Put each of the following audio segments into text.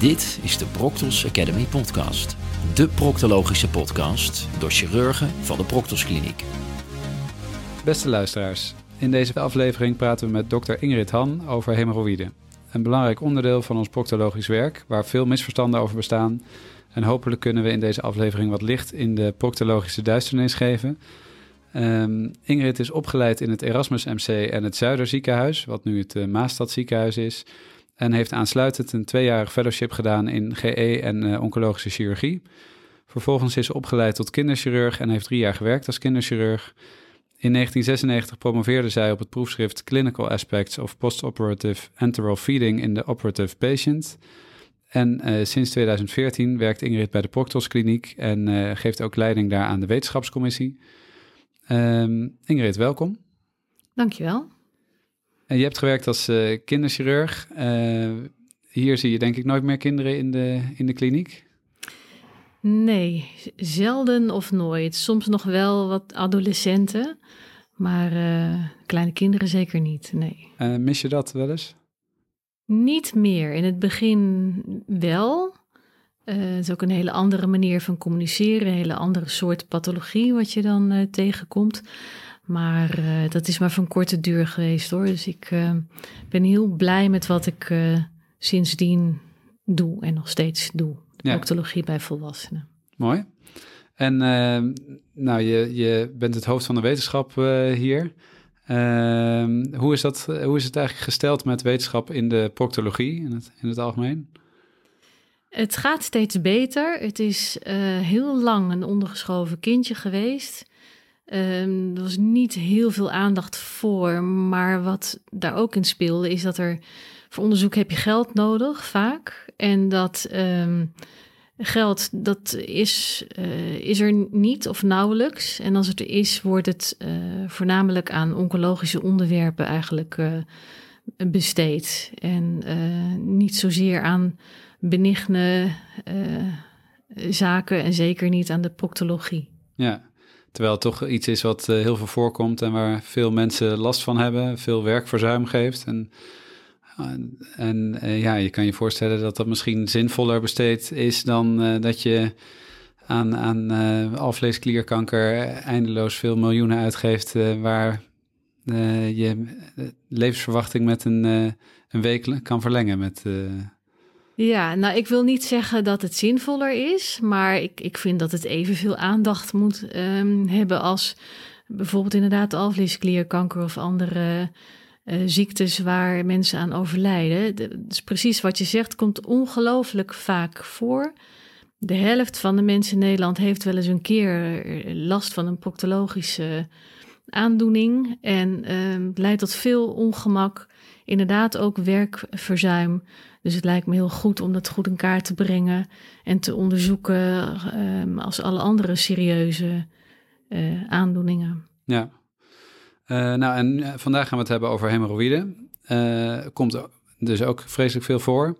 Dit is de Proctos Academy podcast. De proctologische podcast door chirurgen van de Proctos Kliniek. Beste luisteraars, in deze aflevering praten we met dokter Ingrid Han over hemorroïden. Een belangrijk onderdeel van ons proctologisch werk, waar veel misverstanden over bestaan. En hopelijk kunnen we in deze aflevering wat licht in de proctologische duisternis geven. Ehm, Ingrid is opgeleid in het Erasmus MC en het Zuiderziekenhuis, wat nu het uh, Maastad ziekenhuis is. En heeft aansluitend een tweejarig fellowship gedaan in GE en uh, oncologische chirurgie. Vervolgens is ze opgeleid tot kinderchirurg en heeft drie jaar gewerkt als kinderchirurg. In 1996 promoveerde zij op het proefschrift Clinical Aspects of Postoperative Enteral Feeding in the Operative Patient. En uh, sinds 2014 werkt Ingrid bij de Proctos Kliniek en uh, geeft ook leiding daar aan de wetenschapscommissie. Um, Ingrid, welkom. Dankjewel. En je hebt gewerkt als uh, kinderchirurg. hier zie je denk ik nooit meer kinderen in de, in de kliniek. Nee, zelden of nooit. Soms nog wel wat adolescenten, maar uh, kleine kinderen zeker niet. Nee. Mis je dat wel eens? Niet meer. In het begin wel. Het is ook een hele andere manier van communiceren, een hele andere soort pathologie wat je dan tegenkomt. Maar dat is maar van korte duur geweest hoor. Dus ik ben heel blij met wat ik sindsdien doe en nog steeds doe ja. proctologie bij volwassenen. Mooi. En uh, nou, je, je bent het hoofd van de wetenschap hier. Uh, hoe, is dat, hoe is het eigenlijk gesteld met wetenschap in de proctologie in het, in het algemeen? Het gaat steeds beter. Het is heel lang een ondergeschoven kindje geweest. Um, er was niet heel veel aandacht voor, maar wat daar ook in speelde, is dat er voor onderzoek heb je geld nodig, vaak. En dat um, geld, dat is, uh, is er niet of nauwelijks. En als het er is, wordt het uh, voornamelijk aan oncologische onderwerpen eigenlijk uh, besteed. En niet zozeer aan benigne zaken en zeker niet aan de proctologie. Ja, terwijl het toch iets is wat heel veel voorkomt en waar veel mensen last van hebben, veel werkverzuim geeft. En en uh, ja, je kan je voorstellen dat dat misschien zinvoller besteed is dan uh, dat je aan, aan alvleesklierkanker eindeloos veel miljoenen uitgeeft, waar je levensverwachting met een, een week kan verlengen. Met, Ja, nou ik wil niet zeggen dat het zinvoller is, maar ik, ik vind dat het evenveel aandacht moet um, hebben als bijvoorbeeld inderdaad alvleesklierkanker of andere uh, ziektes waar mensen aan overlijden. Dat is precies wat je zegt, komt ongelooflijk vaak voor. De helft van de mensen in Nederland heeft wel eens een keer eh, last van een proctologische aandoening. En uh, leidt tot veel ongemak, inderdaad ook werkverzuim. Dus het lijkt me heel goed om dat goed in kaart te brengen en te onderzoeken uh, als alle andere serieuze uh, aandoeningen. Ja, uh, nou, en eh, vandaag gaan we het hebben over hemorroïden. Uh, komt dus ook vreselijk veel voor.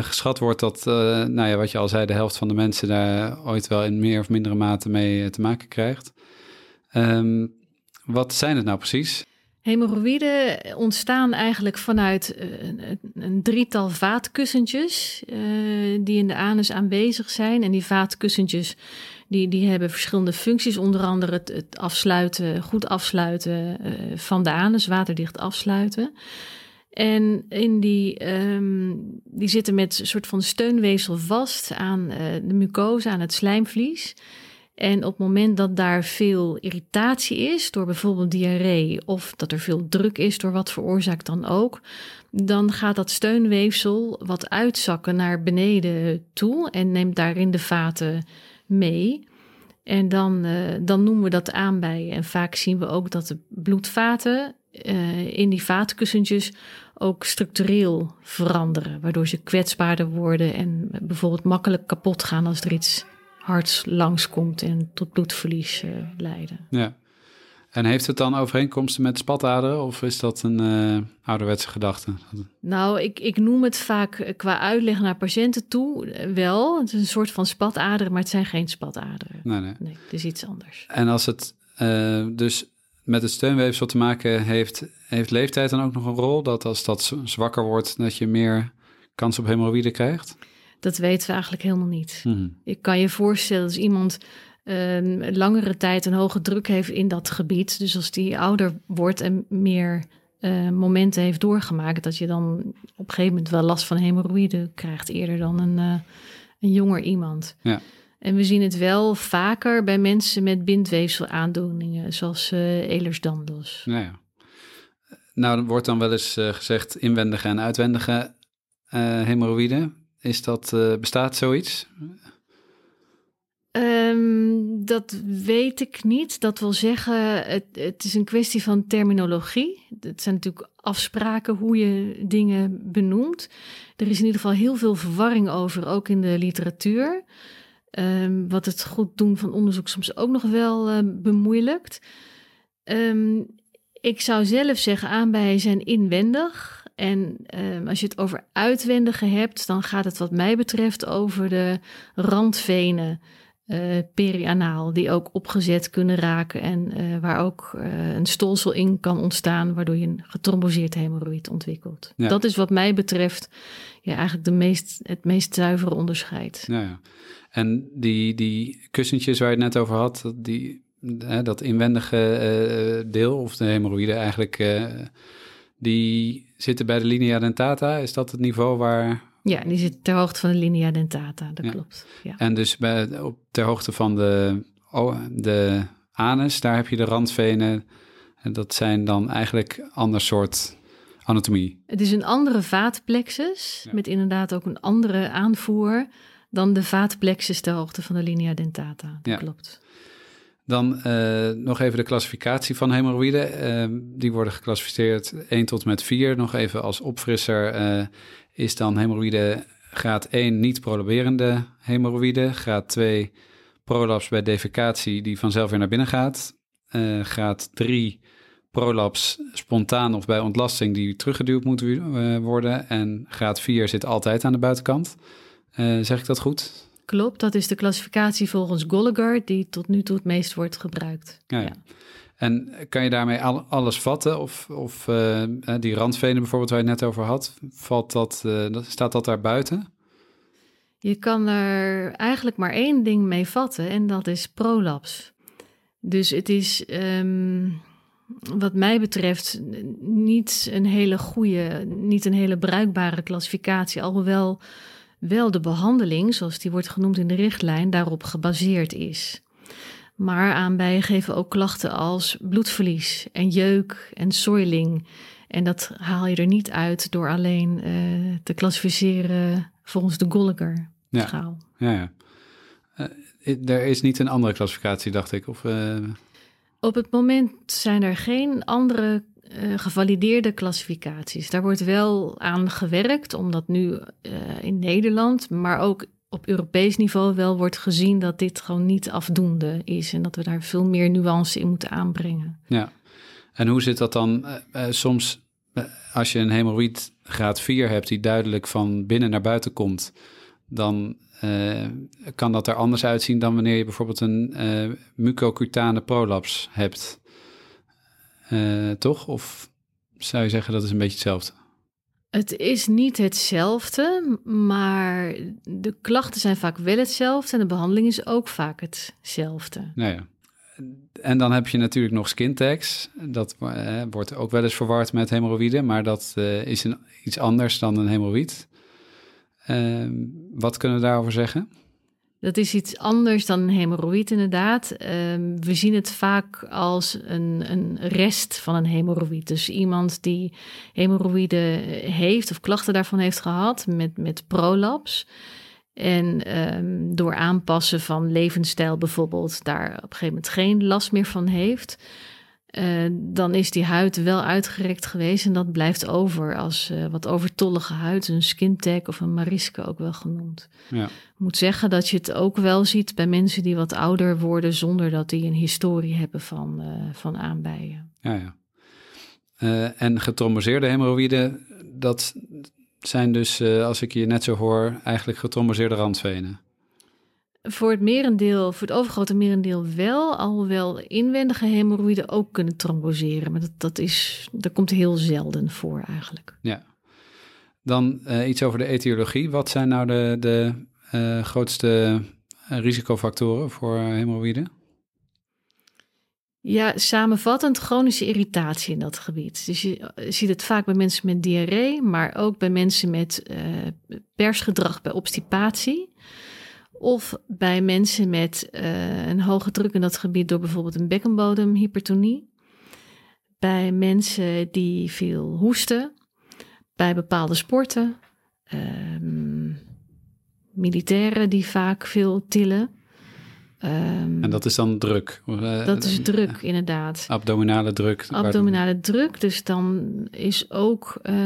Geschat wordt dat, nou ja, wat je al zei, de helft van de mensen daar ooit wel in meer of mindere mate mee te maken krijgt. Um, wat zijn het nou precies? Hemorroïden ontstaan eigenlijk vanuit een, een drietal vaatkussentjes uh, die in de anus aanwezig zijn. En die vaatkussentjes die, die hebben verschillende functies, onder andere het, afsluiten, goed afsluiten uh, van de anus, waterdicht afsluiten. En in die, um, die zitten met een soort van steunweefsel vast aan de mucose, aan het slijmvlies. En op het moment dat daar veel irritatie is, door bijvoorbeeld diarree, of dat er veel druk is, door wat veroorzaakt dan ook, dan gaat dat steunweefsel wat uitzakken naar beneden toe en neemt daarin de vaten mee. En dan, uh, dan noemen we dat aanbijen. En vaak zien we ook dat de bloedvaten uh, in die vaatkussentjes ook structureel veranderen, waardoor ze kwetsbaarder worden en bijvoorbeeld makkelijk kapot gaan als er iets hards langskomt en tot bloedverlies uh, leiden. Ja. En heeft het dan overeenkomsten met spataderen of is dat een uh, ouderwetse gedachte? Nou, ik, ik noem het vaak eh, qua uitleg naar patiënten toe wel. Het is een soort van spataderen, maar het zijn geen spataderen. Nee, nee. nee het is iets anders. En als het uh, dus met het steunweefsel te maken heeft, heeft leeftijd dan ook nog een rol? Dat als dat zwakker wordt, dat je meer kans op hemorroïden krijgt? Dat weten we eigenlijk helemaal niet. Mhm. Ik kan je voorstellen als iemand een langere tijd een hoge druk heeft in dat gebied. Dus als die ouder wordt en meer eh, momenten heeft doorgemaakt, dat je dan op een gegeven moment wel last van hemorroïden krijgt eerder dan een, eh, een jonger iemand. Ja. En we zien het wel vaker bij mensen met bindweefselaandoeningen, zoals uh, Ehlers-Danlos. Nou ja. Nou, er wordt dan wel eens gezegd inwendige en uitwendige hemorroïden. Is dat, bestaat zoiets? Um, dat weet ik niet. Dat wil zeggen, het, het, is een kwestie van terminologie. Het zijn natuurlijk afspraken hoe je dingen benoemt. Er is in ieder geval heel veel verwarring over, ook in de literatuur. Um, wat het goed doen van onderzoek soms ook nog wel uh, bemoeilijkt. Um, ik zou zelf zeggen, aanbijen zijn inwendig. En als je het over uitwendige hebt, dan gaat het wat mij betreft over de randvenen uh, perianaal, die ook opgezet kunnen raken en uh, waar ook uh, een stolsel in kan ontstaan, waardoor je een getromboseerd hemorroïd ontwikkelt. Ja. Dat is wat mij betreft ja, eigenlijk de meest, het meest zuivere onderscheid. Ja, ja. En die, die kussentjes waar je het net over had, die, dat inwendige deel, of de hemorroïden eigenlijk, die zitten bij de linea dentata. Is dat het niveau waar, ja, die zit ter hoogte van de linea dentata, dat klopt. Ja. En dus bij, op, ter hoogte van de, oh, de anus, daar heb je de randvenen. En dat zijn dan eigenlijk ander soort anatomie. Het is een andere vaatplexus, met inderdaad ook een andere aanvoer dan de vaatplexus ter hoogte van de linea dentata. Dat klopt. Dan uh, nog even de klassificatie van hemorroïden. Uh, die worden geclassificeerd 1 tot met 4. Nog even als opfrisser uh, is dan hemorroïde graad 1 niet prolaberende hemorroïde. Graad 2 prolaps bij defecatie die vanzelf weer naar binnen gaat. Uh, graad 3 prolaps spontaan of bij ontlasting die teruggeduwd moet worden. En graad 4 zit altijd aan de buitenkant. Zeg ik dat goed? Klopt, dat is de klassificatie volgens Gallagher die tot nu toe het meest wordt gebruikt. Ja, ja. En kan je daarmee alles vatten? Of, of uh, die randvenen bijvoorbeeld waar je het net over had, valt dat, uh, staat dat daar buiten? Je kan er eigenlijk maar één ding mee vatten en dat is prolaps. Dus het is um, wat mij betreft niet een hele goede, niet een hele bruikbare klassificatie, alhoewel wel de behandeling, zoals die wordt genoemd in de richtlijn, daarop gebaseerd is. Maar aanbijen geven ook klachten als bloedverlies en jeuk en soiling. En dat haal je er niet uit door alleen uh, te klassificeren volgens de Gallagher-schaal. Ja, ja. ja. Uh, er is niet een andere klassificatie, dacht ik. Of, uh... Op het moment zijn er geen andere gevalideerde klassificaties. Daar wordt wel aan gewerkt, omdat nu in Nederland, maar ook op Europees niveau wel wordt gezien dat dit gewoon niet afdoende is en dat we daar veel meer nuance in moeten aanbrengen. Ja, en hoe zit dat dan uh, soms als je een hemorroïd graad 4 hebt die duidelijk van binnen naar buiten komt, dan kan dat er anders uitzien dan wanneer je bijvoorbeeld een mucocutane prolaps hebt. Toch? Of zou je zeggen dat is een beetje hetzelfde? Het is niet hetzelfde, maar de klachten zijn vaak wel hetzelfde en de behandeling is ook vaak hetzelfde. Nou ja. En dan heb je natuurlijk nog skin tags. Dat eh, wordt ook wel eens verward met hemorroïden, maar dat uh, is een, iets anders dan een hemorroïd. Uh, wat kunnen we daarover zeggen? Dat is iets anders dan een hemorroïd inderdaad. Um, we zien het vaak als een, een rest van een hemorroïd. Dus iemand die hemorroïden heeft of klachten daarvan heeft gehad met, met prolaps. En um, door aanpassen van levensstijl bijvoorbeeld daar op een gegeven moment geen last meer van heeft. Uh, dan is die huid wel uitgerekt geweest en dat blijft over als uh, wat overtollige huid, een skin tag of een mariske ook wel genoemd. Ja. Ik moet zeggen dat je het ook wel ziet bij mensen die wat ouder worden zonder dat die een historie hebben van, uh, van aanbijen. Ja, ja. en getromboseerde hemorroïden, dat zijn dus, als ik je net zo hoor, eigenlijk getromboseerde randvenen. Voor het merendeel, voor het overgrote merendeel wel, alhoewel inwendige hemorroïden ook kunnen tromboseren. Maar dat, dat, is, dat komt heel zelden voor eigenlijk. Ja. Dan uh, iets over de etiologie. Wat zijn nou de, de uh, grootste risicofactoren voor hemorroïden? Ja, samenvattend chronische irritatie in dat gebied. Dus je ziet het vaak bij mensen met diarree, maar ook bij mensen met uh, persgedrag bij obstipatie. Of bij mensen met uh, een hoge druk in dat gebied door bijvoorbeeld een bekkenbodemhypertonie. Bij mensen die veel hoesten. Bij bepaalde sporten. Uh, militairen die vaak veel tillen. Um, en dat is dan druk? Uh, dat is druk, uh, inderdaad. Abdominale druk. Abdominale druk, dus dan is ook uh,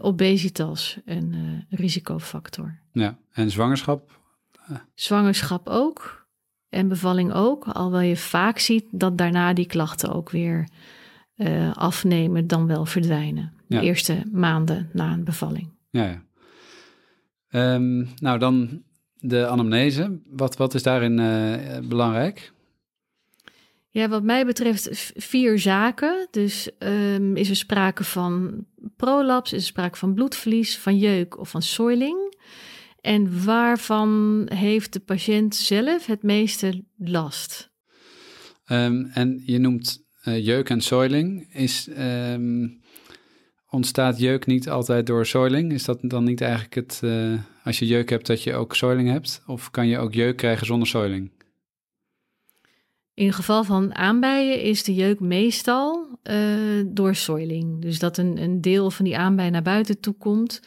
obesitas een risicofactor. Ja, en zwangerschap? Zwangerschap ook. En bevalling ook. Alhoewel je vaak ziet dat daarna die klachten ook weer afnemen, dan wel verdwijnen. Ja. De eerste maanden na een bevalling. Ja, ja. Um, nou, dan de anamnese. Wat, wat is daarin uh, belangrijk? Ja, wat mij betreft vier zaken. Dus um, is er sprake van prolaps, is er sprake van bloedverlies, van jeuk of van soiling. En waarvan heeft de patiënt zelf het meeste last? Um, en je noemt uh, jeuk en soiling. Is, um, ontstaat jeuk niet altijd door soiling? Is dat dan niet eigenlijk het, uh, als je jeuk hebt, dat je ook soiling hebt? Of kan je ook jeuk krijgen zonder soiling? In geval van aanbijen is de jeuk meestal uh, door soiling. Dus dat een, een deel van die aanbij naar buiten toe komt.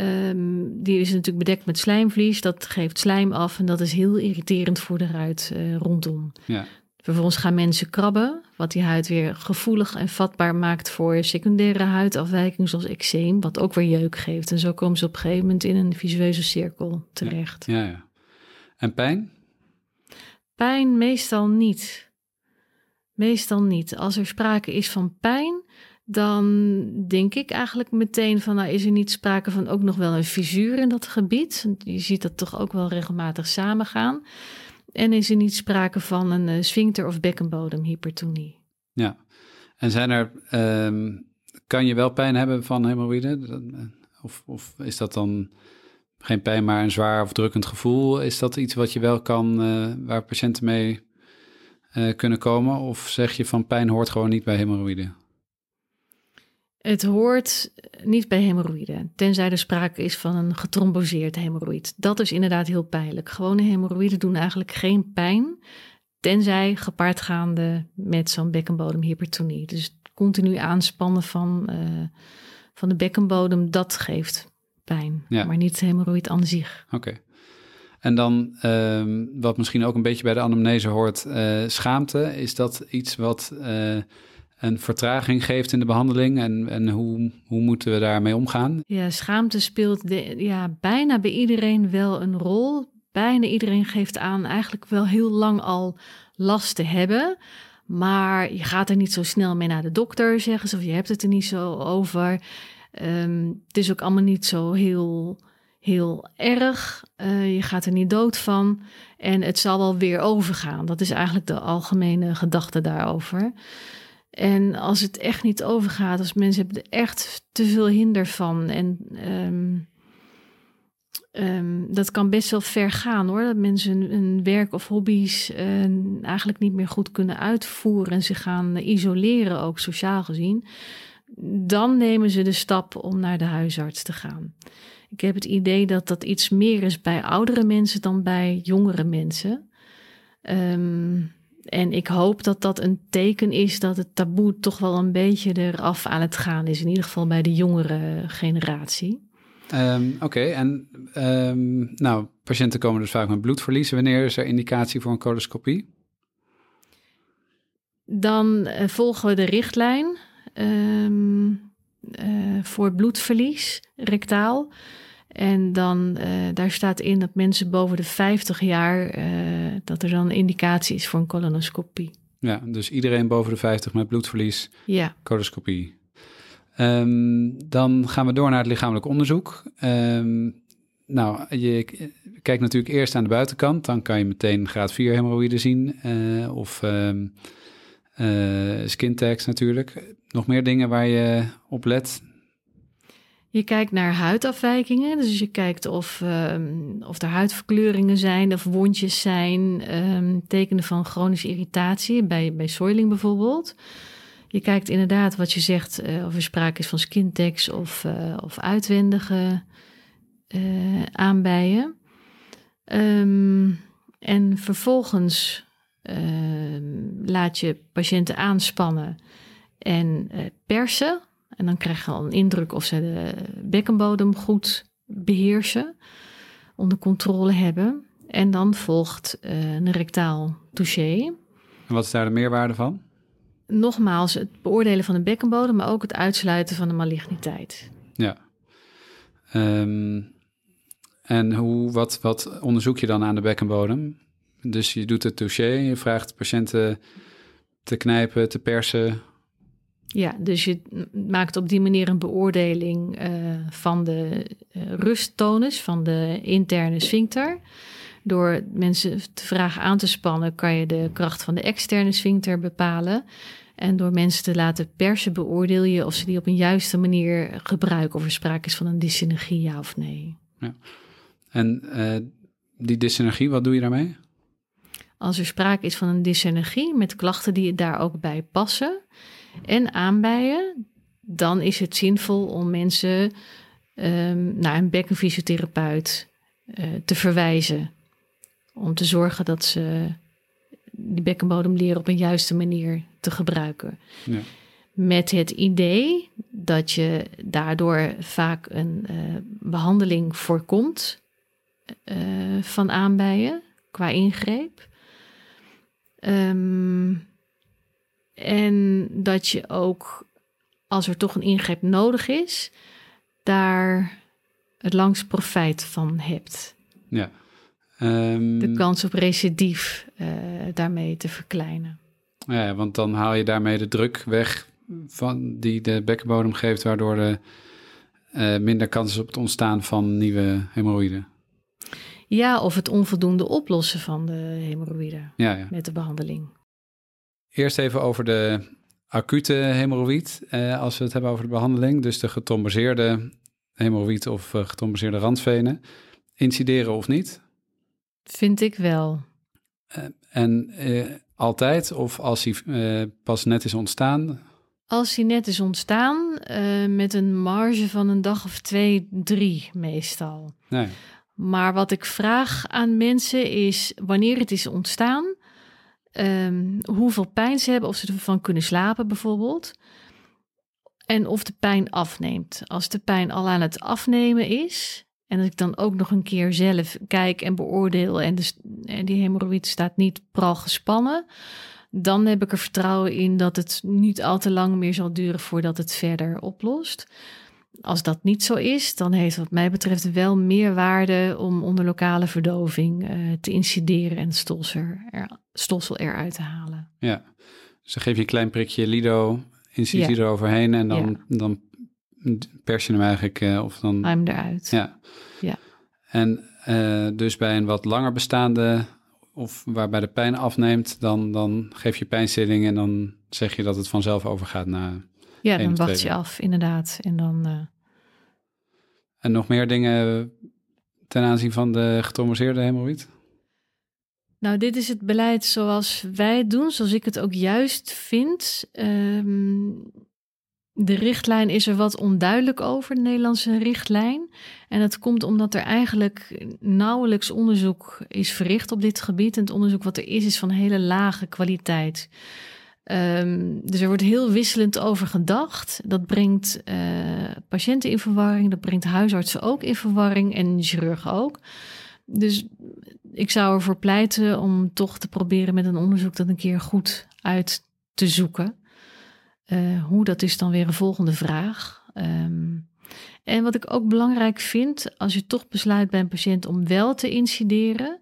Um, die is natuurlijk bedekt met slijmvlies. Dat geeft slijm af en dat is heel irriterend voor de ruit uh, rondom. Ja. Vervolgens gaan mensen krabben, wat die huid weer gevoelig en vatbaar maakt voor secundaire huidafwijkingen zoals eczeem, wat ook weer jeuk geeft. En zo komen ze op een gegeven moment in een visueuze cirkel terecht. Ja, ja. En pijn? Pijn meestal niet. Meestal niet. Als er sprake is van pijn, dan denk ik eigenlijk meteen van, nou is er niet sprake van ook nog wel een fisuur in dat gebied? Je ziet dat toch ook wel regelmatig samengaan. En is er niet sprake van een uh, sphincter- of bekkenbodemhypertonie. Ja, en zijn er, um, kan je wel pijn hebben van hemorrhoïden? Eh, of, of is dat dan geen pijn, maar een zwaar of drukkend gevoel? Is dat iets wat je wel kan, uh, waar patiënten mee kunnen komen? Of zeg je van pijn hoort gewoon niet bij hemorrhoïden? Het hoort niet bij hemorrhoïden, tenzij er sprake is van een getromboseerd hemorrhoïd. Dat is inderdaad heel pijnlijk. Gewone hemorrhoïden doen eigenlijk geen pijn, tenzij gepaardgaande met zo'n bekkenbodemhypertonie. Dus continu aanspannen van, uh, van de bekkenbodem, dat geeft pijn, ja. maar niet hemorrhoïd aan zich. Oké. Okay. En dan, uh, wat misschien ook een beetje bij de anamnese hoort, uh, schaamte. Is dat iets wat uh, een vertraging geeft in de behandeling? En, en hoe, hoe moeten we daarmee omgaan? Ja, schaamte speelt de, ja, bijna bij iedereen wel een rol. Bijna iedereen geeft aan eigenlijk wel heel lang al last te hebben. Maar je gaat er niet zo snel mee naar de dokter, zeggen ze, of je hebt het er niet zo over. Um, het is ook allemaal niet zo heel, heel erg. Uh, je gaat er niet dood van. En het zal wel weer overgaan. Dat is eigenlijk de algemene gedachte daarover. En als het echt niet overgaat, als mensen hebben er echt te veel hinder van. En um, um, dat kan best wel ver gaan hoor. Dat mensen hun, werk of hobby's uh, eigenlijk niet meer goed kunnen uitvoeren en zich gaan isoleren, ook sociaal gezien. Dan nemen ze de stap om naar de huisarts te gaan. Ik heb het idee dat dat iets meer is bij oudere mensen dan bij jongere mensen. Um, en ik hoop dat dat een teken is dat het taboe toch wel een beetje eraf aan het gaan is. In ieder geval bij de jongere generatie. Um, Oké, okay. en um, nou, patiënten komen dus vaak met bloedverlies. Wanneer is er indicatie voor een coloscopie? Dan uh, volgen we de richtlijn um, uh, voor bloedverlies, rectaal. En dan uh, daar staat in dat mensen boven de 50 jaar, uh, dat er dan een indicatie is voor een colonoscopie. Ja, dus iedereen boven de 50 met bloedverlies, ja. coloscopie. Um, dan gaan we door naar het lichamelijk onderzoek. Um, nou, je kijkt natuurlijk eerst aan de buitenkant, dan kan je meteen graad 4 hemorrhoïden zien uh, of um, skin tags natuurlijk. Nog meer dingen waar je op let Je kijkt naar huidafwijkingen. Dus je kijkt of, um, of er huidverkleuringen zijn, of wondjes zijn, um, tekenen van chronische irritatie, bij, bij soiling bijvoorbeeld. Je kijkt inderdaad wat je zegt, uh, of er sprake is van skintex of, uh, of uitwendige uh, aanbijen. Um, en vervolgens laat je patiënten aanspannen en persen. En dan krijg je al een indruk of ze de bekkenbodem goed beheersen, onder controle hebben. En dan volgt een rectaal touché. En wat is daar de meerwaarde van? nogmaals het beoordelen van de bekkenbodem, maar ook het uitsluiten van de maligniteit. Ja. Um, en hoe, wat, wat onderzoek je dan aan de bekkenbodem? Dus je doet het dossier, je vraagt patiënten te knijpen, te persen. Ja, dus je maakt op die manier een beoordeling uh, van de uh, rusttonus, van de interne sphincter. Door mensen te vragen aan te spannen, kan je de kracht van de externe sphincter bepalen. En door mensen te laten persen, beoordeel je of ze die op een juiste manier gebruiken. Of er sprake is van een dyssynergie, ja of nee. Ja. En uh, die dyssynergie, wat doe je daarmee? Als er sprake is van een dyssynergie met klachten die daar ook bij passen en aanbijen, dan is het zinvol om mensen um, naar een bekkenfysiotherapeut uh, te verwijzen. Om te zorgen dat ze die bekkenbodem leren op een juiste manier te gebruiken. Ja. Met het idee dat je daardoor vaak een uh, behandeling voorkomt uh, van aanbijen qua ingreep. Um, en dat je ook, als er toch een ingreep nodig is, daar het langst profijt van hebt. Ja. Um, de kans op recidief uh, daarmee te verkleinen. Ja, want dan haal je daarmee de druk weg van die de bekkenbodem geeft, waardoor er uh, minder kans is op het ontstaan van nieuwe hemorroïden. Ja, of het onvoldoende oplossen van de hemorroïden ja, ja. met de behandeling. Eerst even over de acute hemorroïd, uh, als we het hebben over de behandeling. Dus de getombaseerde hemorroïd of uh, getombaseerde randvenen. Incideren of niet? Vind ik wel. Uh, en altijd of als hij pas net is ontstaan? Als hij net is ontstaan, met een marge van een dag of twee, drie meestal. Nee. Maar wat ik vraag aan mensen is wanneer het is ontstaan, um, hoeveel pijn ze hebben, of ze ervan kunnen slapen bijvoorbeeld. En of de pijn afneemt. Als de pijn al aan het afnemen is, en als ik dan ook nog een keer zelf kijk en beoordeel en, de, en die hemorroïd staat niet pral gespannen, dan heb ik er vertrouwen in dat het niet al te lang meer zal duren voordat het verder oplost. Als dat niet zo is, dan heeft wat mij betreft wel meer waarde om onder lokale verdoving uh, te incideren en het stolsel, er, stolsel eruit te halen. Ja, dus dan geef je een klein prikje Lido, incisie ja. eroverheen en dan, ja. dan pers je hem eigenlijk uh, of dan... Hem eruit. Ja. ja. En uh, dus bij een wat langer bestaande of waarbij de pijn afneemt, dan, dan geef je pijnstilling en dan zeg je dat het vanzelf overgaat naar ja, dan wacht je af, inderdaad. En dan. Uh... En nog meer dingen ten aanzien van de getraumaseerde hemorroïd? Nou, dit is het beleid zoals wij het doen, zoals ik het ook juist vind. Um, de richtlijn is er wat onduidelijk over, de Nederlandse richtlijn. En dat komt omdat er eigenlijk nauwelijks onderzoek is verricht op dit gebied. En het onderzoek wat er is, is van hele lage kwaliteit. Um, dus er wordt heel wisselend over gedacht. Dat brengt uh, patiënten in verwarring, dat brengt huisartsen ook in verwarring en chirurgen ook. Dus ik zou ervoor pleiten om toch te proberen met een onderzoek dat een keer goed uit te zoeken. Uh, hoe, dat is dan weer een volgende vraag. Um, en wat ik ook belangrijk vind, als je toch besluit bij een patiënt om wel te incideren,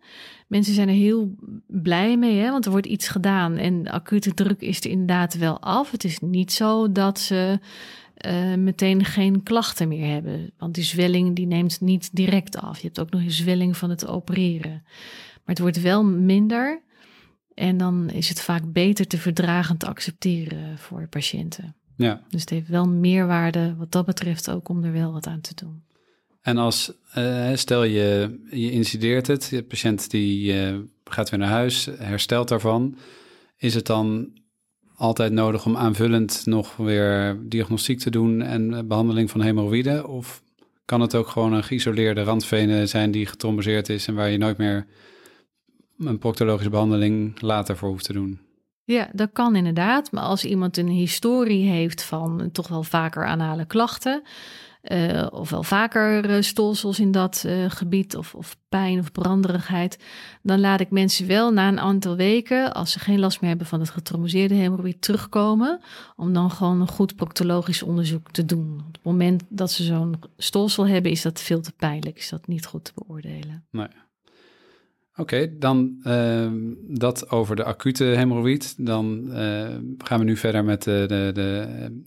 Mensen zijn er heel blij mee, hè, want er wordt iets gedaan en de acute druk is er inderdaad wel af. Het is niet zo dat ze uh, meteen geen klachten meer hebben, want die zwelling die neemt niet direct af. Je hebt ook nog een zwelling van het opereren. Maar het wordt wel minder en dan is het vaak beter te verdragen te accepteren voor patiënten. Ja. Dus het heeft wel meerwaarde wat dat betreft ook om er wel wat aan te doen. En als, uh, stel je, je incideert het, de patiënt die uh, gaat weer naar huis, herstelt daarvan. Is het dan altijd nodig om aanvullend nog weer diagnostiek te doen en behandeling van hemorroïden? Of kan het ook gewoon een geïsoleerde randvene zijn die getromboseerd is en waar je nooit meer een proctologische behandeling later voor hoeft te doen? Ja, dat kan inderdaad. Maar als iemand een historie heeft van toch wel vaker anale klachten, uh, of wel vaker uh, stolsels in dat uh, gebied, of, of, pijn of branderigheid, dan laat ik mensen wel na een aantal weken, als ze geen last meer hebben van het getraumaseerde hemorrhoïd, terugkomen, om dan gewoon een goed proctologisch onderzoek te doen. Op het moment dat ze zo'n stolsel hebben, is dat veel te pijnlijk, is dat niet goed te beoordelen. Nee. Oké, dan uh, dat over de acute hemorroïd. Dan gaan we nu verder met de, de,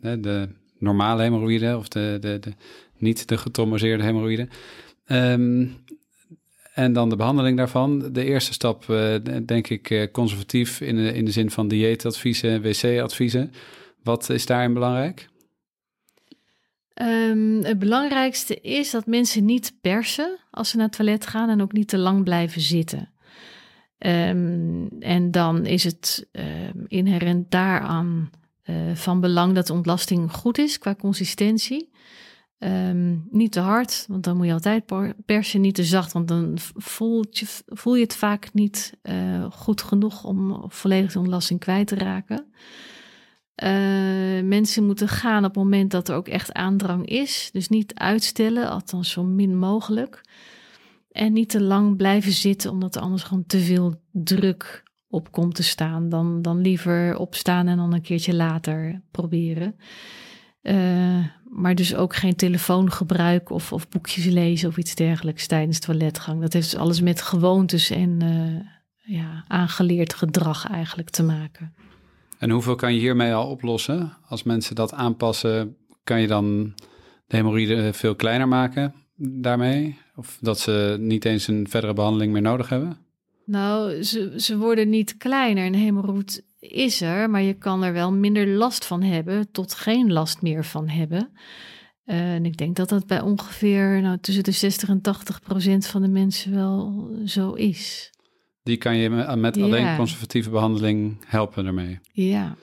de, de normale hemorroïden of de, de, de, niet de getraumaseerde hemorroïden. Um, en dan de behandeling daarvan. De eerste stap, uh, denk ik, conservatief in de, in de zin van dieetadviezen, wc-adviezen. Wat is daarin belangrijk? Um, het belangrijkste is dat mensen niet persen als ze naar het toilet gaan en ook niet te lang blijven zitten. Um, en dan is het inherent daaraan uh, van belang dat de ontlasting goed is qua consistentie. niet te hard, want dan moet je altijd persen. Niet te zacht, want dan voel je, voel je het vaak niet uh, goed genoeg om volledig ontlasting kwijt te raken. Uh, mensen moeten gaan op het moment dat er ook echt aandrang is. Dus niet uitstellen, althans zo min mogelijk. En niet te lang blijven zitten, omdat er anders gewoon te veel druk op komt te staan. Dan, dan liever opstaan en dan een keertje later proberen. Uh, maar dus ook geen telefoongebruik of, of boekjes lezen of iets dergelijks tijdens toiletgang. Dat heeft dus alles met gewoontes en uh, ja, aangeleerd gedrag eigenlijk te maken. En hoeveel kan je hiermee al oplossen? Als mensen dat aanpassen, kan je dan de hemorrhoïden veel kleiner maken daarmee? Of dat ze niet eens een verdere behandeling meer nodig hebben? Nou, ze, ze worden niet kleiner. Een hemorroid is er, maar je kan er wel minder last van hebben, tot geen last meer van hebben. Uh, en ik denk dat dat bij ongeveer nou, tussen de 60 en 80 procent van de mensen wel zo is. Die kan je met alleen ja. conservatieve behandeling helpen ermee. Ja.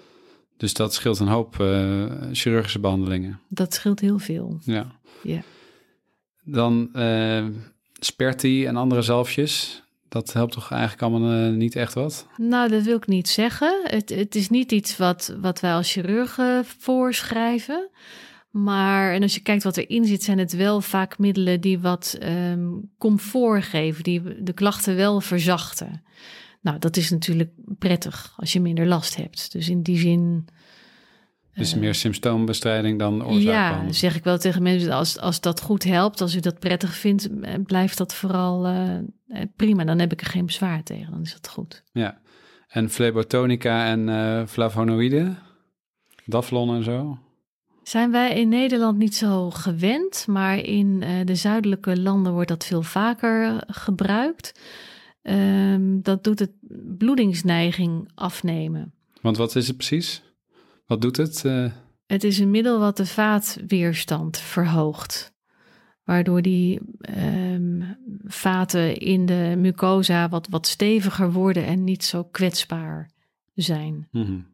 Dus dat scheelt een hoop uh, chirurgische behandelingen. Dat scheelt heel veel. Ja. ja. Dan uh, Sperti en andere zalfjes. Dat helpt toch eigenlijk allemaal uh, niet echt wat? Nou, dat wil ik niet zeggen. Het, het is niet iets wat, wat wij als chirurgen voorschrijven. Maar en als je kijkt wat erin zit, zijn het wel vaak middelen die wat um, comfort geven, die de klachten wel verzachten. Nou, dat is natuurlijk prettig als je minder last hebt. Dus in die zin. Dus uh, meer symptoombestrijding dan oorzaakbehandeling. Ja, zeg ik wel tegen mensen, als, als dat goed helpt, als u dat prettig vindt, blijft dat vooral uh, prima. Dan heb ik er geen bezwaar tegen, dan is dat goed. Ja, en flebotonica en uh, flavonoïden, daflon en zo? Zijn wij in Nederland niet zo gewend, maar in uh, de zuidelijke landen wordt dat veel vaker gebruikt. Um, dat doet het bloedingsneiging afnemen. Want wat is het precies? Wat doet het? Uh... Het is een middel wat de vaatweerstand verhoogt. Waardoor die um, vaten in de mucosa wat, wat steviger worden en niet zo kwetsbaar zijn. Mm -hmm.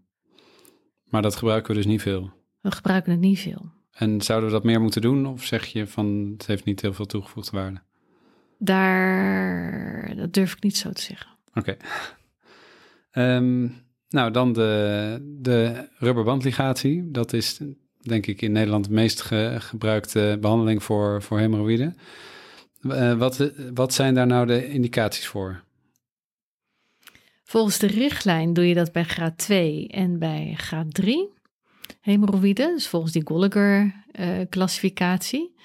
Maar dat gebruiken we dus niet veel. We gebruiken het niet veel. En zouden we dat meer moeten doen? Of zeg je van het heeft niet heel veel toegevoegde waarde? Daar, dat durf ik niet zo te zeggen. Oké. Okay. Um, nou, dan de, de rubberbandligatie. Dat is denk ik in Nederland de meest ge, gebruikte behandeling voor, voor hemorroïden. Uh, wat, wat zijn daar nou de indicaties voor? Volgens de richtlijn doe je dat bij graad 2 en bij graad 3 hemorroïden, dus volgens die Gallagher-klassificatie. Uh,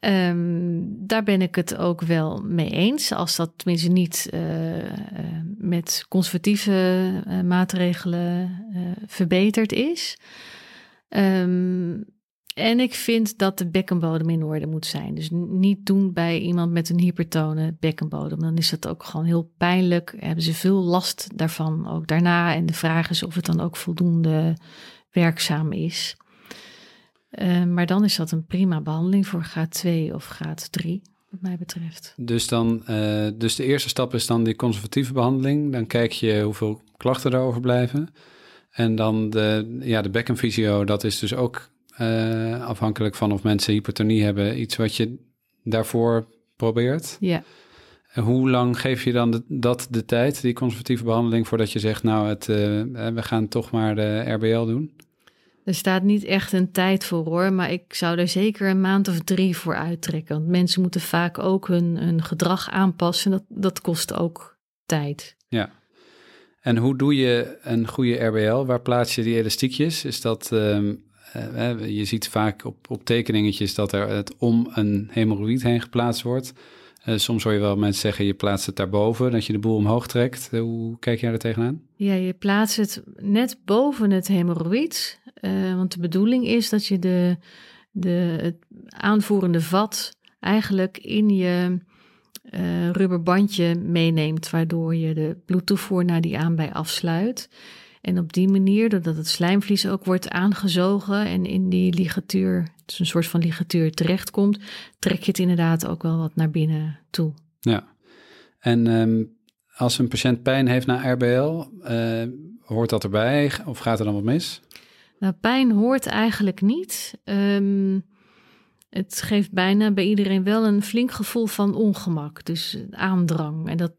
um, daar ben ik het ook wel mee eens, als dat tenminste niet uh, uh, met conservatieve uh, maatregelen verbeterd is. Um, en ik vind dat de bekkenbodem in orde moet zijn. Dus niet doen bij iemand met een hypertone bekkenbodem. Dan is dat ook gewoon heel pijnlijk. Hebben ze veel last daarvan ook daarna. En de vraag is of het dan ook voldoende werkzaam is. Uh, maar dan is dat een prima behandeling voor graad 2 of graad 3, wat mij betreft. Dus, dan, uh, dus de eerste stap is dan die conservatieve behandeling. Dan kijk je hoeveel klachten er overblijven. En dan de, ja, de bekkenfysio, dat is dus ook uh, afhankelijk van of mensen hypertonie hebben. Iets wat je daarvoor probeert. Ja. Hoe lang geef je dan de, dat de tijd, die conservatieve behandeling, voordat je zegt, nou, het, we gaan toch maar de RBL doen? Er staat niet echt een tijd voor hoor, maar ik zou er zeker een maand of drie voor uittrekken. Want mensen moeten vaak ook hun, hun gedrag aanpassen. Dat, dat kost ook tijd. Ja. En hoe doe je een goede RBL? Waar plaats je die elastiekjes? Is dat, uh, uh, je ziet vaak op, op tekeningetjes dat er het om een hemorroïd heen geplaatst wordt. Uh, soms hoor je wel mensen zeggen, je plaatst het daarboven, dat je de boel omhoog trekt. Uh, hoe kijk jij er tegenaan? Ja, je plaatst het net boven het hemorroïd. Uh, want de bedoeling is dat je de, de, het aanvoerende vat eigenlijk in je rubberbandje meeneemt, waardoor je de bloedtoevoer naar die aanbij afsluit. En op die manier, doordat het slijmvlies ook wordt aangezogen en in die ligatuur, het is een soort van ligatuur, terechtkomt, trek je het inderdaad ook wel wat naar binnen toe. Ja, en um, als een patiënt pijn heeft na RBL, uh, hoort dat erbij of gaat er dan wat mis? Nou, pijn hoort eigenlijk niet. Um, het geeft bijna bij iedereen wel een flink gevoel van ongemak, dus aandrang. En dat,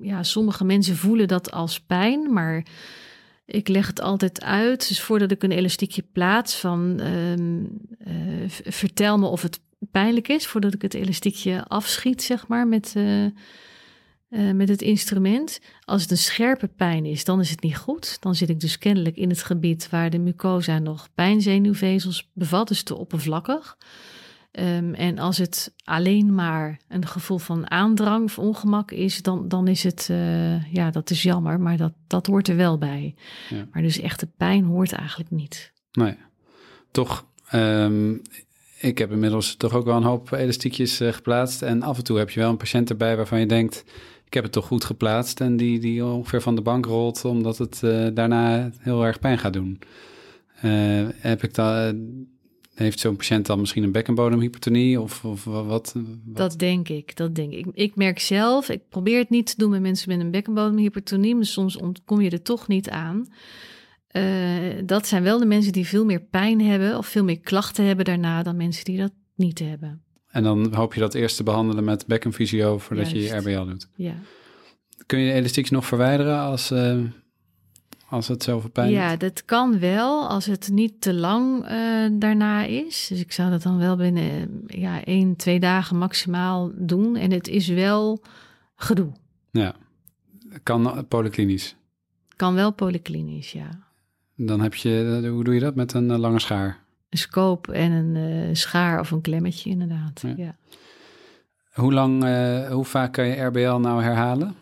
ja, sommige mensen voelen dat als pijn, maar ik leg het altijd uit. Dus voordat ik een elastiekje plaats van um, uh, vertel me of het pijnlijk is. Voordat ik het elastiekje afschiet, zeg maar, met, uh, uh, met het instrument. Als het een scherpe pijn is, dan is het niet goed. Dan zit ik dus kennelijk in het gebied waar de mucosa nog pijnzenuwvezels bevat, dus te oppervlakkig. Um, en als het alleen maar een gevoel van aandrang of ongemak is, dan, dan is het, uh, ja, dat is jammer, maar dat, dat hoort er wel bij. Ja. Maar dus echte pijn hoort eigenlijk niet. Nee, toch, um, ik heb inmiddels toch ook wel een hoop elastiekjes uh, geplaatst. En af en toe heb je wel een patiënt erbij waarvan je denkt, ik heb het toch goed geplaatst. En die, die ongeveer van de bank rolt, omdat het uh, daarna heel erg pijn gaat doen. heb ik dat heeft zo'n patiënt dan misschien een bekkenbodemhypertonie of, of wat, Dat denk ik, dat denk ik. Ik merk zelf, ik probeer het niet te doen met mensen met een bekkenbodemhypertonie, maar soms ontkom je er toch niet aan. Dat zijn wel de mensen die veel meer pijn hebben of veel meer klachten hebben daarna dan mensen die dat niet hebben. En dan hoop je dat eerst te behandelen met bekkenfysio voordat Juist. je je RBL doet. Ja. Kun je de elastiek nog verwijderen als, uh, als het zoveel pijn Ja, doet? dat kan wel als het niet te lang uh, daarna is. Dus ik zou dat dan wel binnen ja, één, twee dagen maximaal doen. En het is wel gedoe. Ja, kan polyklinisch. Kan wel polyklinisch, ja. Dan heb je, hoe doe je dat met een lange schaar? Een scope en een uh, schaar of een klemmetje, inderdaad. Ja. ja. Hoe lang, hoe vaak kan je RBL nou herhalen?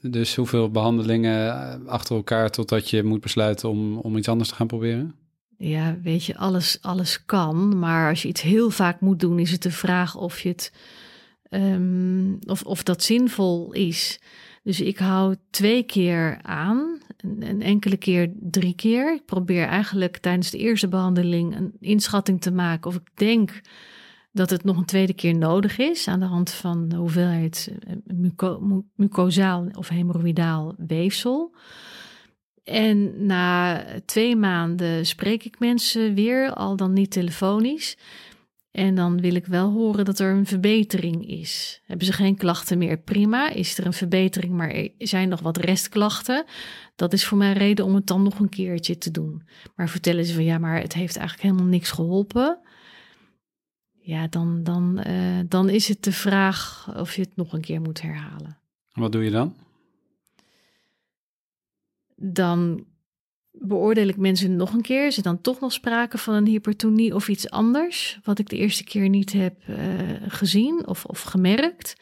Dus hoeveel behandelingen achter elkaar totdat je moet besluiten om, om iets anders te gaan proberen? Ja, weet je, alles, alles kan. Maar als je iets heel vaak moet doen, is het de vraag of je het um, of, of dat zinvol is. Dus ik hou twee keer aan, een enkele keer drie keer. Ik probeer eigenlijk tijdens de eerste behandeling een inschatting te maken of ik denk dat het nog een tweede keer nodig is aan de hand van de hoeveelheid muco mucosaal of hemorroïdaal weefsel. En na twee maanden spreek ik mensen weer, al dan niet telefonisch. En dan wil ik wel horen dat er een verbetering is. Hebben ze geen klachten meer? Prima. Is er een verbetering, maar er zijn nog wat restklachten? Dat is voor mij reden om het dan nog een keertje te doen. Maar vertellen ze van ja, maar het heeft eigenlijk helemaal niks geholpen ja, dan, dan, uh, dan is het de vraag of je het nog een keer moet herhalen. Wat doe je dan? Dan beoordeel ik mensen nog een keer. Is er dan toch nog sprake van een hypertonie of iets anders, wat ik de eerste keer niet heb uh, gezien of, of gemerkt?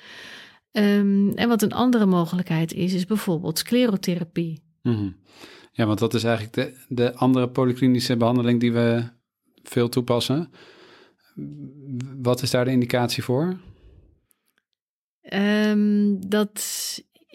Um, en wat een andere mogelijkheid is, is bijvoorbeeld sclerotherapie. Mm -hmm. Ja, want dat is eigenlijk de, de andere polyklinische behandeling die we veel toepassen. Wat is daar de indicatie voor? Um, dat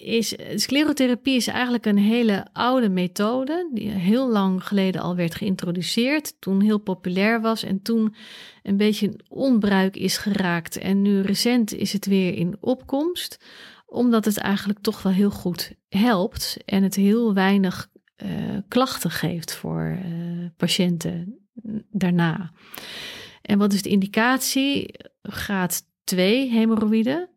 is sclerotherapie is eigenlijk een hele oude methode die heel lang geleden al werd geïntroduceerd, toen heel populair was en toen een beetje onbruik is geraakt en nu recent is het weer in opkomst, omdat het eigenlijk toch wel heel goed helpt en het heel weinig uh, klachten geeft voor uh, patiënten daarna. En wat is de indicatie? Graad 2 hemorroïden.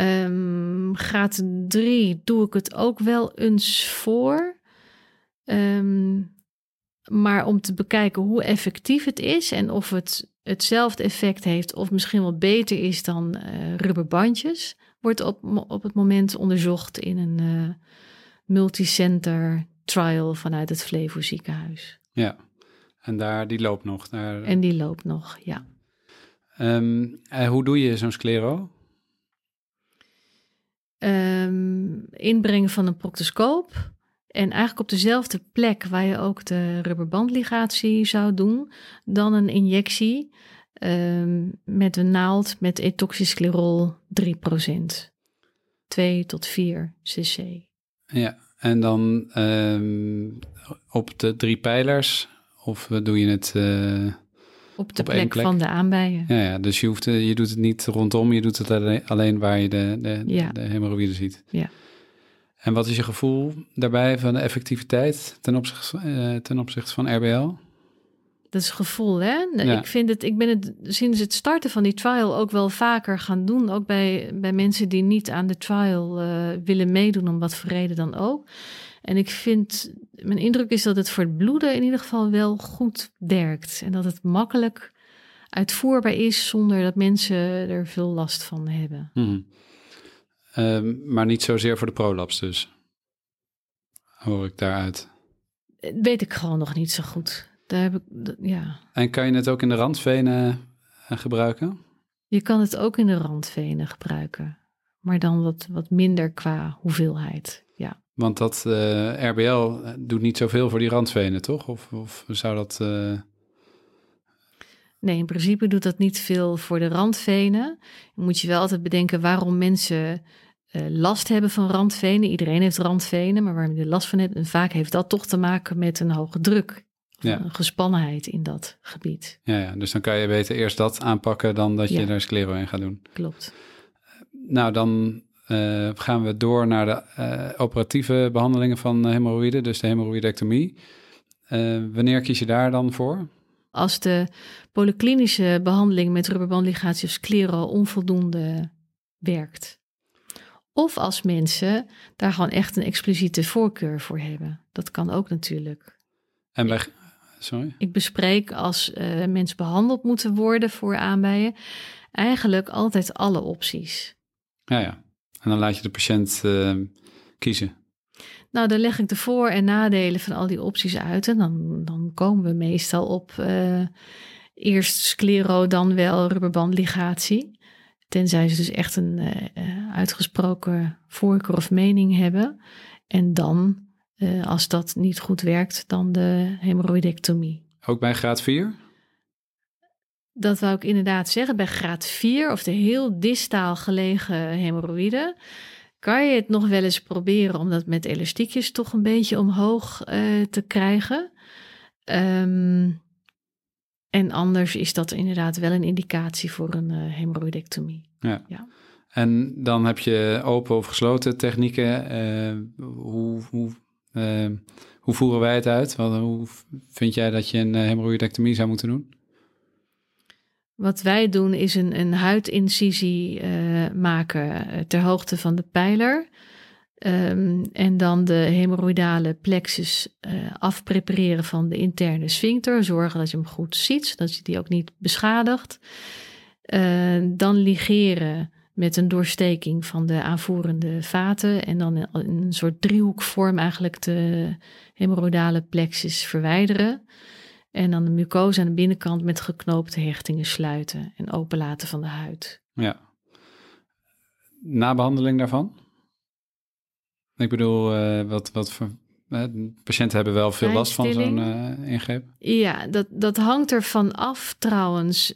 Um, graad 3 doe ik het ook wel eens voor. Um, maar om te bekijken hoe effectief het is en of het hetzelfde effect heeft of misschien wel beter is dan uh, rubberbandjes, wordt op, op het moment onderzocht in een uh, multicenter trial vanuit het Flevo ziekenhuis. Ja, en daar, die loopt nog. Daar... En die loopt nog, ja. Um, hoe doe je zo'n sclero? Um, inbrengen van een proctoscoop. En eigenlijk op dezelfde plek waar je ook de rubberbandligatie zou doen, dan een injectie um, met een naald met etoxysclerol 3%. 2 tot 4 cc. Ja, en dan um, op de drie pijlers, of doe je het... Uh, op de plek, plek, van de aanbijen. Ja, ja dus je, hoeft, je doet het niet rondom, je doet het alleen, waar je de, de, ja. de hemorroïden ziet. Ja. En wat is je gevoel daarbij van de effectiviteit ten opzichte, uh, ten opzichte van RBL? Dat is gevoel, hè? Ja. Ik vind het, ik ben het sinds het starten van die trial ook wel vaker gaan doen. Ook bij, bij mensen die niet aan de trial uh, willen meedoen, om wat voor reden dan ook. En ik vind, mijn indruk is dat het voor het bloeden in ieder geval wel goed werkt. En dat het makkelijk uitvoerbaar is zonder dat mensen er veel last van hebben. Hmm. Um, maar niet zozeer voor de prolaps dus, hoor ik daaruit. Weet ik gewoon nog niet zo goed. Daar heb ik, ja. En kan je het ook in de randvenen eh, gebruiken? Je kan het ook in de randvenen gebruiken, maar dan wat, wat minder qua hoeveelheid. Want dat uh, eh, RBL doet niet zoveel voor die randvenen, toch? Of, of zou dat. Uh... Nee, in principe doet dat niet veel voor de randvenen. Dan moet je wel altijd bedenken waarom mensen uh, last hebben van randvenen. Iedereen heeft randvenen, maar waar je last van hebt. En vaak heeft dat toch te maken met een hoge druk. Ja. Een gespannenheid in dat gebied. Ja, ja, dus dan kan je beter eerst dat aanpakken dan dat je daar sclero in gaat doen. Klopt. Nou, dan uh, gaan we door naar de uh, operatieve behandelingen van hemorroïden, dus de hemorroïdectomie. wanneer kies je daar dan voor? Als de polyklinische behandeling met rubberbandligatie of sclero onvoldoende werkt. Of als mensen daar gewoon echt een expliciete voorkeur voor hebben. Dat kan ook natuurlijk. En bij, sorry? Ik bespreek als mensen behandeld moeten worden voor aanbijen, eigenlijk altijd alle opties. Ja, ja. En dan laat je de patiënt uh, kiezen. Nou, dan leg ik de voor- en nadelen van al die opties uit. En dan, dan komen we meestal op uh, eerst sclero, dan wel rubberbandligatie. Tenzij ze dus echt een uh, uitgesproken voorkeur of mening hebben. En dan, als dat niet goed werkt, dan de hemorrhoidectomie. Ook bij graad 4? Dat wou ik inderdaad zeggen. Bij graad 4 of de heel distaal gelegen hemorroïden kan je het nog wel eens proberen om dat met elastiekjes toch een beetje omhoog uh, te krijgen. Um, en anders is dat inderdaad wel een indicatie voor een uh. Ja. ja. En dan heb je open of gesloten technieken. Uh, hoe, hoe, hoe voeren wij het uit? Wat, hoe vind jij dat je een hemorrhoidectomie zou moeten doen? Wat wij doen is een, een huidincisie maken ter hoogte van de pijler. Um, en dan de hemorroidale plexus uh, afprepareren van de interne sphincter. Zorgen dat je hem goed ziet, zodat je die ook niet beschadigt. Uh, dan ligeren met een doorsteking van de aanvoerende vaten. En dan in een soort driehoekvorm eigenlijk de hemorroidale plexus verwijderen. En dan de mucosa aan de binnenkant met geknoopte hechtingen sluiten en openlaten van de huid. Ja. Na behandeling daarvan? Ik bedoel, uh, wat, wat Uh, patiënten hebben wel veel last van zo'n uh, ingreep. Ja, dat, dat hangt ervan af trouwens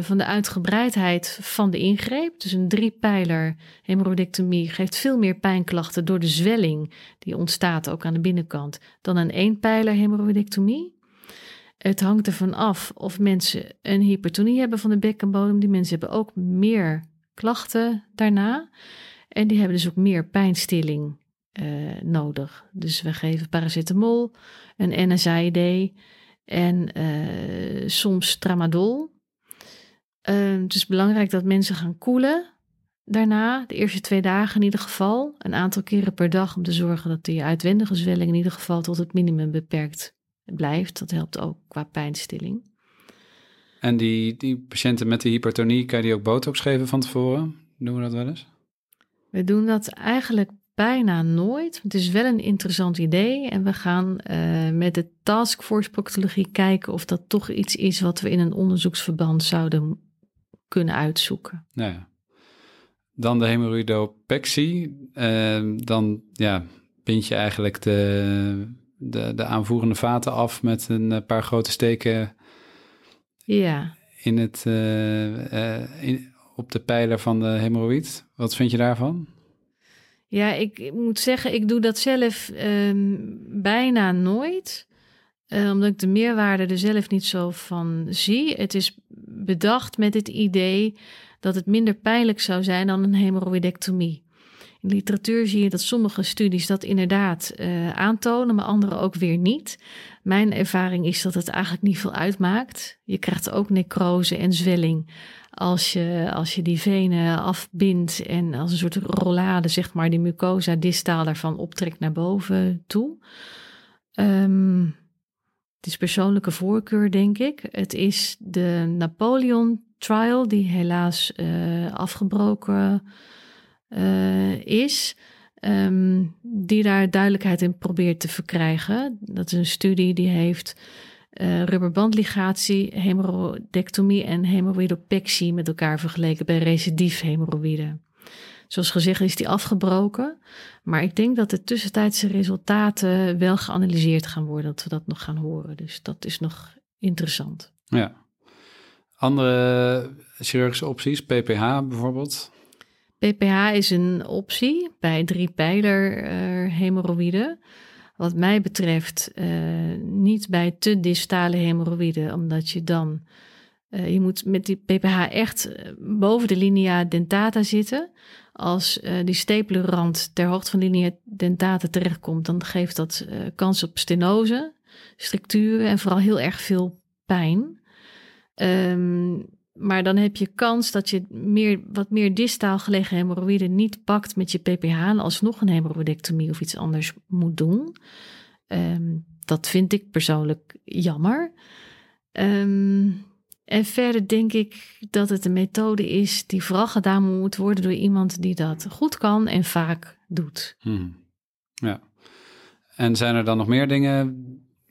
van de uitgebreidheid van de ingreep. Dus een driepijler hemorrhoidectomie geeft veel meer pijnklachten door de zwelling die ontstaat ook aan de binnenkant dan een eenpijler hemorrhoidectomie. Het hangt ervan af of mensen een hypertonie hebben van de bekkenbodem. Die mensen hebben ook meer klachten daarna. En die hebben dus ook meer pijnstilling uh, nodig. Dus we geven paracetamol, een NSAID en uh, soms tramadol. Het is belangrijk dat mensen gaan koelen daarna, de eerste twee dagen in ieder geval. Een aantal keren per dag om te zorgen dat die uitwendige zwelling in ieder geval tot het minimum beperkt blijft. Dat helpt ook qua pijnstilling. En die, die patiënten met de hypertonie, kan je die ook botox geven van tevoren? Doen we dat wel eens? We doen dat eigenlijk bijna nooit. Het is wel een interessant idee. En we gaan uh, met de taskforce proctologie kijken of dat toch iets is wat we in een onderzoeksverband zouden kunnen uitzoeken. Nou ja. Dan de hemorrhoidopexie. Uh, dan ja, bind je eigenlijk de, de, de aanvoerende vaten af met een paar grote steken. Ja. In het, uh, in, op de pijler van de hemorrhoïd. Wat vind je daarvan? Ja, ik moet zeggen, ik doe dat zelf um, bijna nooit. Uh, omdat ik de meerwaarde er zelf niet zo van zie. Het is bedacht met het idee dat het minder pijnlijk zou zijn dan een hemorrhoidectomie. In de literatuur zie je dat sommige studies dat inderdaad uh, aantonen, maar andere ook weer niet. Mijn ervaring is dat het eigenlijk niet veel uitmaakt. Je krijgt ook necrose en zwelling als je, als je die venen afbindt en als een soort rollade, zeg maar, die mucosa distaal daarvan optrekt naar boven toe. Um, het is persoonlijke voorkeur, denk ik. Het is de Napoleon trial, die helaas uh, afgebroken uh, is. Um, die daar duidelijkheid in probeert te verkrijgen. Dat is een studie die heeft uh, rubberbandligatie, hemorrhoidectomie en hemorrhoidopexie met elkaar vergeleken bij recidief hemorrhoïde. Zoals gezegd is die afgebroken, maar ik denk dat de tussentijdse resultaten wel geanalyseerd gaan worden, dat we dat nog gaan horen. Dus dat is nog interessant. Ja. Andere chirurgische opties, PPH bijvoorbeeld? PPH is een optie bij drie pijler uh, hemorrhoïden. Wat mij betreft uh, niet bij te distale hemorrhoïden, omdat je dan, uh, je moet met die PPH echt eh, boven de linea dentata zitten. Als uh, die stepelenrand ter hoogte van linea dentata terechtkomt, dan geeft dat kans op stenose, structuren en vooral heel erg veel pijn. Um, maar dan heb je kans dat je meer, wat meer distaal gelegen hemorrhoïden niet pakt met je PPH en alsnog een hemorrhoidectomie of iets anders moet doen. Um, dat vind ik persoonlijk jammer. Um, en verder denk ik dat het een methode is die vooral gedaan moet worden door iemand die dat goed kan en vaak doet. Hmm. Ja. En zijn er dan nog meer dingen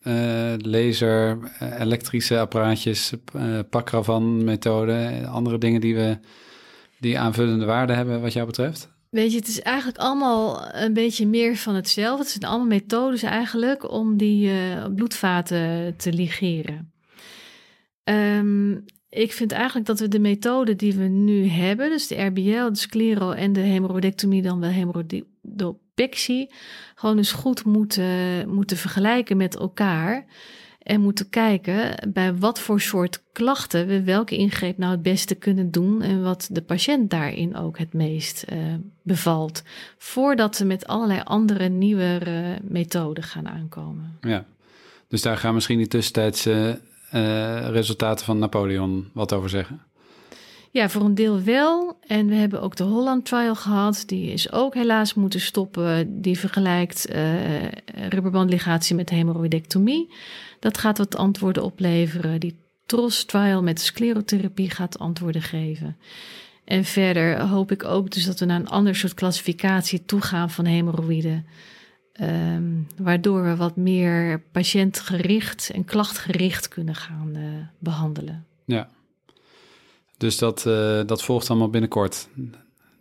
uh, laser, uh, elektrische apparaatjes, uh, pakravan methode, andere dingen die we die aanvullende waarde hebben wat jou betreft? Weet je, het is eigenlijk allemaal een beetje meer van hetzelfde. Het zijn allemaal methodes eigenlijk om die bloedvaten te ligeren. Um, ik vind eigenlijk dat we de methode die we nu hebben, dus de RBL, de sclero en de hemorrhoidectomie, dan wel gewoon eens goed moeten, moeten vergelijken met elkaar. En moeten kijken bij wat voor soort klachten we welke ingreep nou het beste kunnen doen. En wat de patiënt daarin ook het meest uh, bevalt. Voordat we met allerlei andere nieuwe methoden gaan aankomen. Ja, dus daar gaan misschien die tussentijdse uh, resultaten van Napoleon wat over zeggen? Ja, voor een deel wel. En we hebben ook de Holland Trial gehad. Die is ook helaas moeten stoppen. Die vergelijkt uh, rubberbandligatie met hemorrhoidectomie. Dat gaat wat antwoorden opleveren. Die TROS Trial met sclerotherapie gaat antwoorden geven. En verder hoop ik ook dus dat we naar een ander soort klassificatie toegaan van hemorrhoïden. Um, waardoor we wat meer patiëntgericht en klachtgericht kunnen gaan uh, behandelen. Ja, dus dat, uh, dat volgt allemaal binnenkort.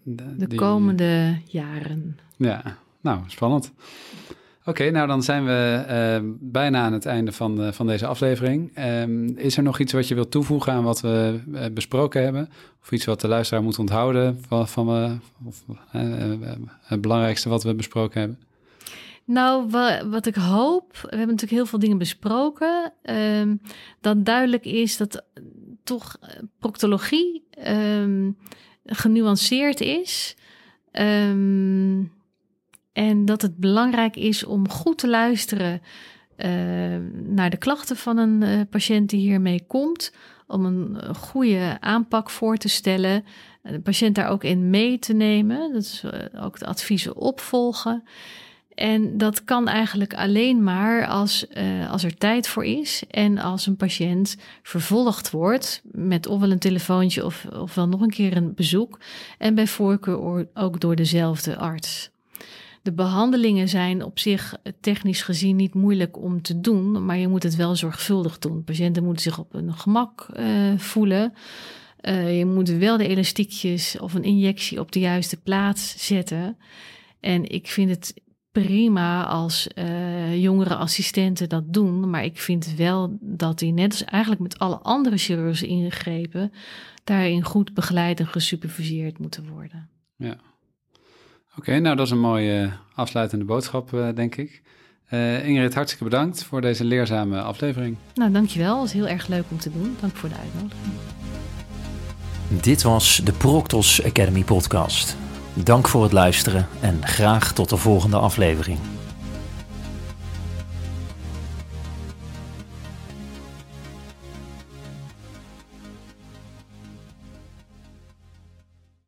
De, de komende jaren. Ja, nou, spannend. Oké, nou dan zijn we uh, bijna aan het einde van, van deze aflevering. Um, is er nog iets wat je wilt toevoegen aan wat we uh, besproken hebben? Of iets wat de luisteraar moet onthouden van, van of, het belangrijkste wat we besproken hebben? Nou, wat ik hoop, we hebben natuurlijk heel veel dingen besproken, um, dat duidelijk is dat toch proctologie um, genuanceerd is. Um, en dat het belangrijk is om goed te luisteren uh, naar de klachten van een uh, patiënt die hiermee komt. Om een goede aanpak voor te stellen. De patiënt daar ook in mee te nemen. Dat is ook de adviezen opvolgen. En dat kan eigenlijk alleen maar als, als er tijd voor is en als een patiënt vervolgd wordt met ofwel een telefoontje of, ofwel nog een keer een bezoek. En bij voorkeur ook door dezelfde arts. De behandelingen zijn op zich technisch gezien niet moeilijk om te doen, maar je moet het wel zorgvuldig doen. Patiënten moeten zich op hun gemak uh, voelen. Je moet wel de elastiekjes of een injectie op de juiste plaats zetten. En ik vind het prima als uh, jongere assistenten dat doen, maar ik vind wel dat die net als eigenlijk met alle andere chirurgische ingrepen daarin goed begeleid en gesuperviseerd moeten worden. Ja. Oké, nou dat is een mooie afsluitende boodschap, uh, denk ik. Uh, Ingrid, hartstikke bedankt voor deze leerzame aflevering. Nou, dankjewel. Het was heel erg leuk om te doen. Dank voor de uitnodiging. Dit was de Proctos Academy podcast. Dank voor het luisteren en graag tot de volgende aflevering.